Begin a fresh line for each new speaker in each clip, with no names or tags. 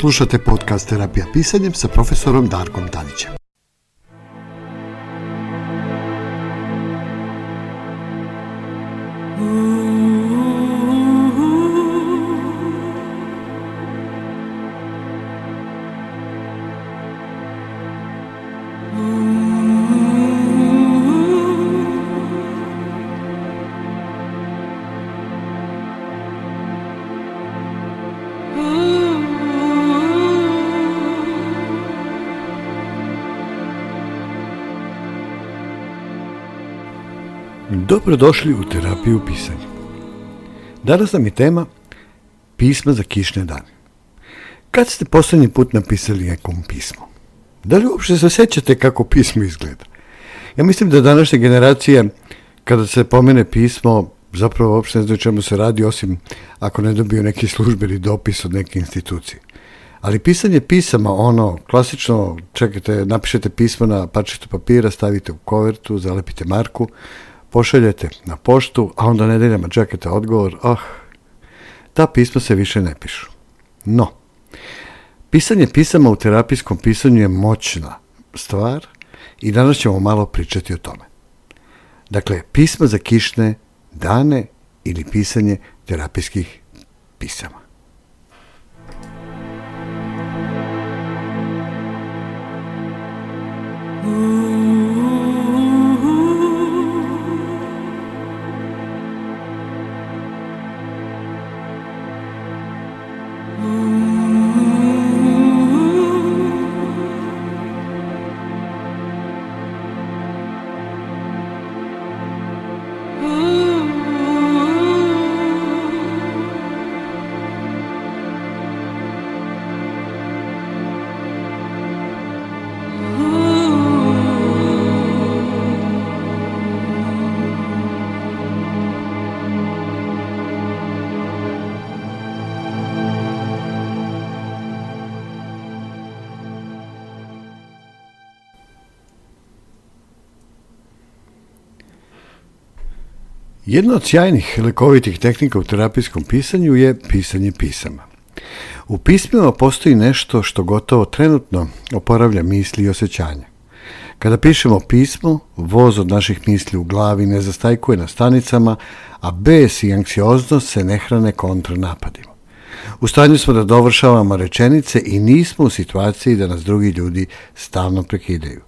Slušate podcast Terapija pisanjem sa profesorom Darkom Tanićem. Dobrodošli u terapiju pisanja. Danas nam je tema pisma za kišne dane. Kad ste poslednji put napisali nekom pismo? Da li uopšte se sećate kako pismo izgleda? Ja mislim da današnja generacija, kada se pomene pismo, zapravo uopšte ne znaju čemu se radi, osim ako ne dobiju neki službeni dopis od neke institucije. Ali pisanje pisama, ono, klasično, čekajte, napišete pismo na parčetu papira, stavite u kovertu, zalepite marku, pošaljete na poštu, a onda nedeljama čekate odgovor, ah, ta pisma se više ne pišu. No, pisanje pisama u terapijskom pisanju je moćna stvar i danas ćemo malo pričati o tome. Dakle, pisma za kišne dane ili pisanje terapijskih pisama. Jedna od sjajnih lekovitih tehnika u terapijskom pisanju je pisanje pisama. U pismima postoji nešto što gotovo trenutno oporavlja misli i osjećanja. Kada pišemo pismo, voz od naših misli u glavi ne zastajkuje na stanicama, a bes i anksioznost se ne hrane kontranapadima. U stanju smo da dovršavamo rečenice i nismo u situaciji da nas drugi ljudi stalno prekidaju.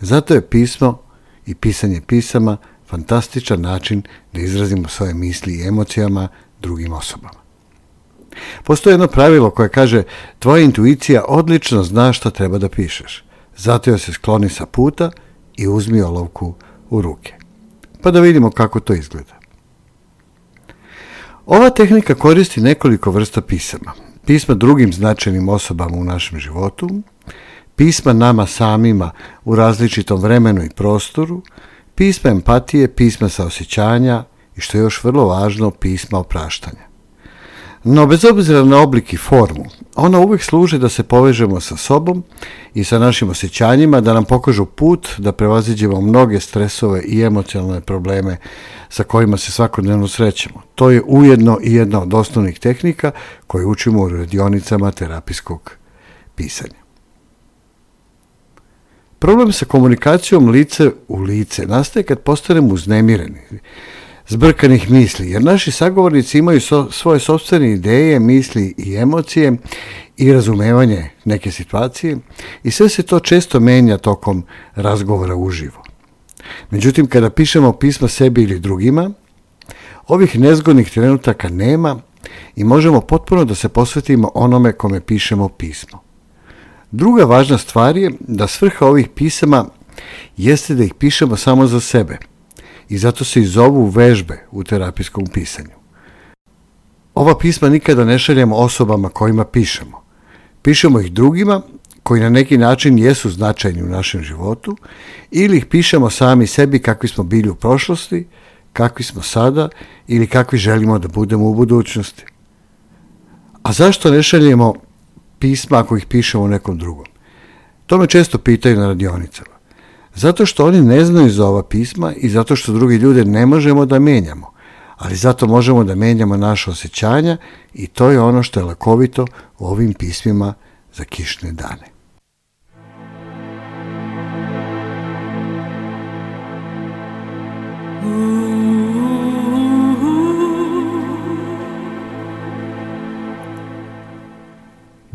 Zato je pismo i pisanje pisama – fantastičan način da izrazimo svoje misli i emocijama drugim osobama. Postoje jedno pravilo koje kaže tvoja intuicija odlično zna šta treba da pišeš, zato joj se skloni sa puta i uzmi olovku u ruke. Pa da vidimo kako to izgleda. Ova tehnika koristi nekoliko vrsta pisama. Pisma drugim značajnim osobama u našem životu, pisma nama samima u različitom vremenu i prostoru, pisma empatije, pisma saosećanja i što je još vrlo važno, pisma opraštanja. No, bez obzira na oblik i formu, ona uvek služe da se povežemo sa sobom i sa našim osjećanjima, da nam pokažu put, da prevaziđemo mnoge stresove i emocionalne probleme sa kojima se svakodnevno srećemo. To je ujedno i jedna od osnovnih tehnika koje učimo u radionicama terapijskog pisanja. Problem sa komunikacijom lice u lice nastaje kad postanemo uznemireni, zbrkanih misli, jer naši sagovornici imaju so, svoje sobstvene ideje, misli i emocije i razumevanje neke situacije i sve se to često menja tokom razgovora uživo. Međutim, kada pišemo pisma sebi ili drugima, ovih nezgodnih trenutaka nema i možemo potpuno da se posvetimo onome kome pišemo pismo. Druga važna stvar je da svrha ovih pisama jeste da ih pišemo samo za sebe i zato se i zovu vežbe u terapijskom pisanju. Ova pisma nikada ne šaljemo osobama kojima pišemo. Pišemo ih drugima koji na neki način jesu značajni u našem životu ili ih pišemo sami sebi kakvi smo bili u prošlosti, kakvi smo sada ili kakvi želimo da budemo u budućnosti. A zašto ne šaljemo pisma ako ih pišemo nekom drugom? To me često pitaju na radionicama. Zato što oni ne znaju za ova pisma i zato što drugi ljude ne možemo da menjamo, ali zato možemo da menjamo naše osjećanja i to je ono što je lakovito u ovim pismima za kišne dane.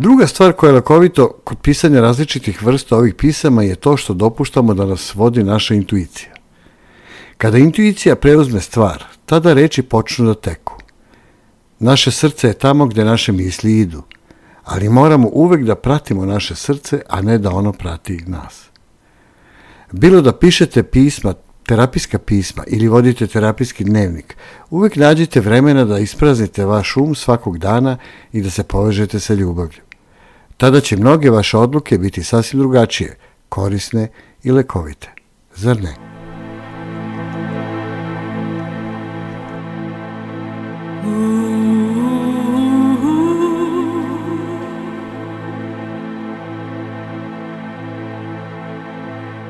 Druga stvar koja je lakovito kod pisanja različitih vrsta ovih pisama je to što dopuštamo da nas vodi naša intuicija. Kada intuicija preuzme stvar, tada reči počnu da teku. Naše srce je tamo gde naše misli idu, ali moramo uvek da pratimo naše srce, a ne da ono prati nas. Bilo da pišete pisma, terapijska pisma ili vodite terapijski dnevnik, uvek nađite vremena da ispraznite vaš um svakog dana i da se povežete sa ljubavlju. Tada će mnoge vaše odluke biti sasvim drugačije, korisne i lekovite. Zar ne?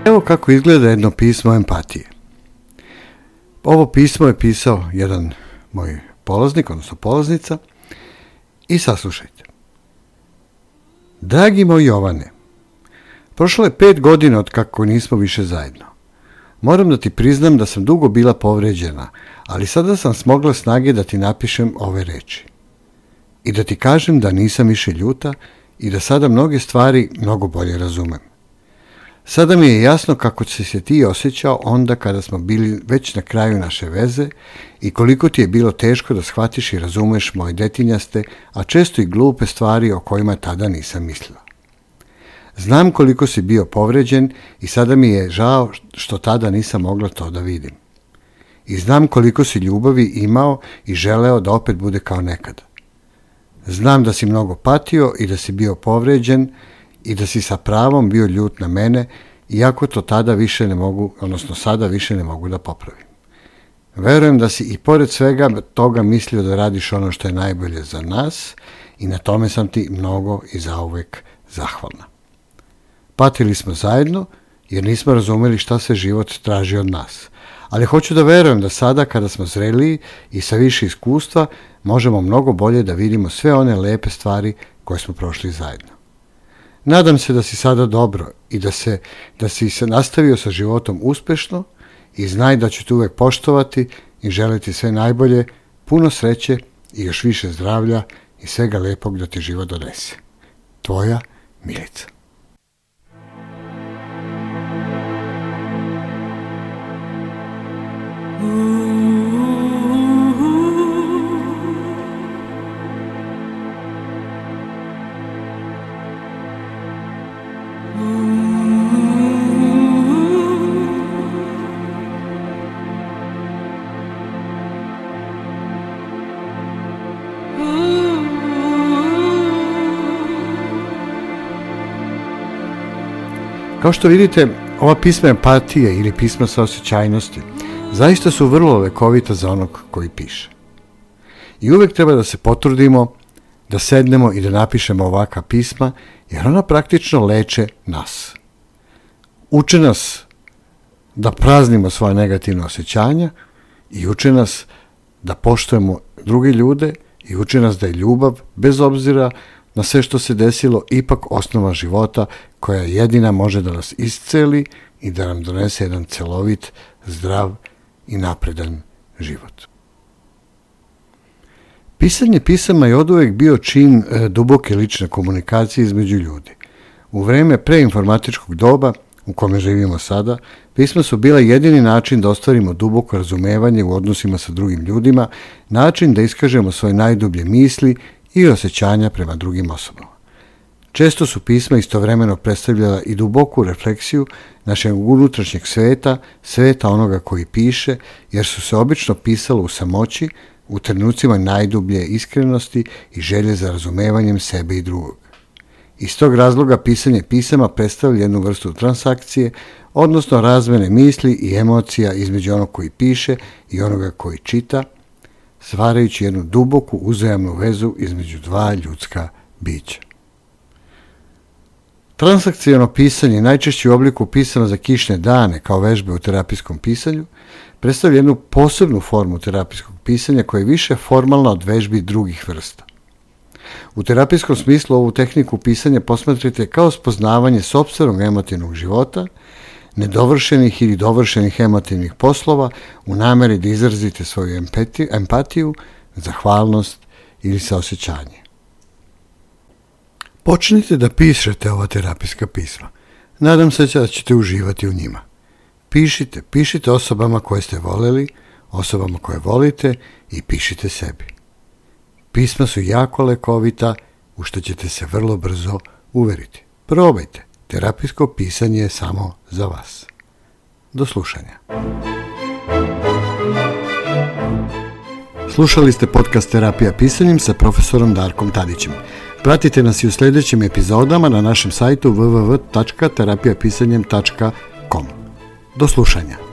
Evo kako izgleda jedno pismo empatije. Ovo pismo je pisao jedan moj polaznik, odnosno polaznica i saslušajte. Dragi moj Jovane, prošlo je pet godina od kako nismo više zajedno. Moram da ti priznam da sam dugo bila povređena, ali sada sam smogla snage da ti napišem ove reči. I da ti kažem da nisam više ljuta i da sada mnoge stvari mnogo bolje razumem. Sada mi je jasno kako si se ti osjećao onda kada smo bili već na kraju naše veze i koliko ti je bilo teško da shvatiš i razumeš moje detinjaste, a često i glupe stvari o kojima tada nisam mislila. Znam koliko si bio povređen i sada mi je žao što tada nisam mogla to da vidim. I znam koliko si ljubavi imao i želeo da opet bude kao nekada. Znam da si mnogo patio i da si bio povređen, i da si sa pravom bio ljut na mene, iako to tada više ne mogu, odnosno sada više ne mogu da popravim. Verujem da si i pored svega toga mislio da radiš ono što je najbolje za nas i na tome sam ti mnogo i zauvek zahvalna. Patili smo zajedno jer nismo razumeli šta se život traži od nas, ali hoću da verujem da sada kada smo zreliji i sa više iskustva možemo mnogo bolje da vidimo sve one lepe stvari koje smo prošli zajedno. Nadam se da si sada dobro i da, se, da si se nastavio sa životom uspešno i znaj da ću te uvek poštovati i želiti sve najbolje, puno sreće i još više zdravlja i svega lepog da ti život donese. Tvoja Milica. Kao što vidite, ova pisma empatije ili pisma sa saosećajnosti zaista su vrlo lekovita za onog koji piše. I uvek treba da se potrudimo da sednemo i da napišemo ovaka pisma, jer ona praktično leče nas. Uče nas da praznimo svoje negativne osjećanja i uče nas da poštojemo druge ljude i uče nas da je ljubav, bez obzira na na sve što se desilo ipak osnova života koja jedina može da nas isceli i da nam donese jedan celovit, zdrav i napredan život. Pisanje pisama je od uvek bio čin e, duboke lične komunikacije između ljudi. U vreme preinformatičkog doba, u kome živimo sada, pisma su bila jedini način da ostvarimo duboko razumevanje u odnosima sa drugim ljudima, način da iskažemo svoje najdublje misli i osjećanja prema drugim osobama. Često su pisma istovremeno predstavljala i duboku refleksiju našeg unutrašnjeg sveta, sveta onoga koji piše, jer su se obično pisalo u samoći, u trenucima najdublje iskrenosti i želje za razumevanjem sebe i drugog. Iz tog razloga pisanje pisama predstavlja jednu vrstu transakcije, odnosno razmene misli i emocija između onog koji piše i onoga koji čita – stvarajući jednu duboku uzajamnu vezu između dva ljudska bića. Transakcijno pisanje, najčešće u obliku pisano za kišne dane kao vežbe u terapijskom pisanju, predstavlja jednu posebnu formu terapijskog pisanja koja je više formalna od vežbi drugih vrsta. U terapijskom smislu ovu tehniku pisanja posmatrite kao spoznavanje sobstvenog emotivnog života – nedovršenih ili dovršenih emotivnih poslova u nameri da izrazite svoju empatiju, empatiju zahvalnost ili saosećanje. Počnite da pišete ova terapijska pisma. Nadam se da ćete uživati u njima. Pišite, pišite osobama koje ste voleli, osobama koje volite i pišite sebi. Pisma su jako lekovita, u što ćete se vrlo brzo uveriti. Probajte. Terapijsko pisanje je samo za vas. Do slušanja. Slušali ste podcast Terapija pisanjem sa profesorom Darkom Tadićem. Pratite nas i u sledećim epizodama na našem sajtu www.terapijapisanjem.com. Do slušanja.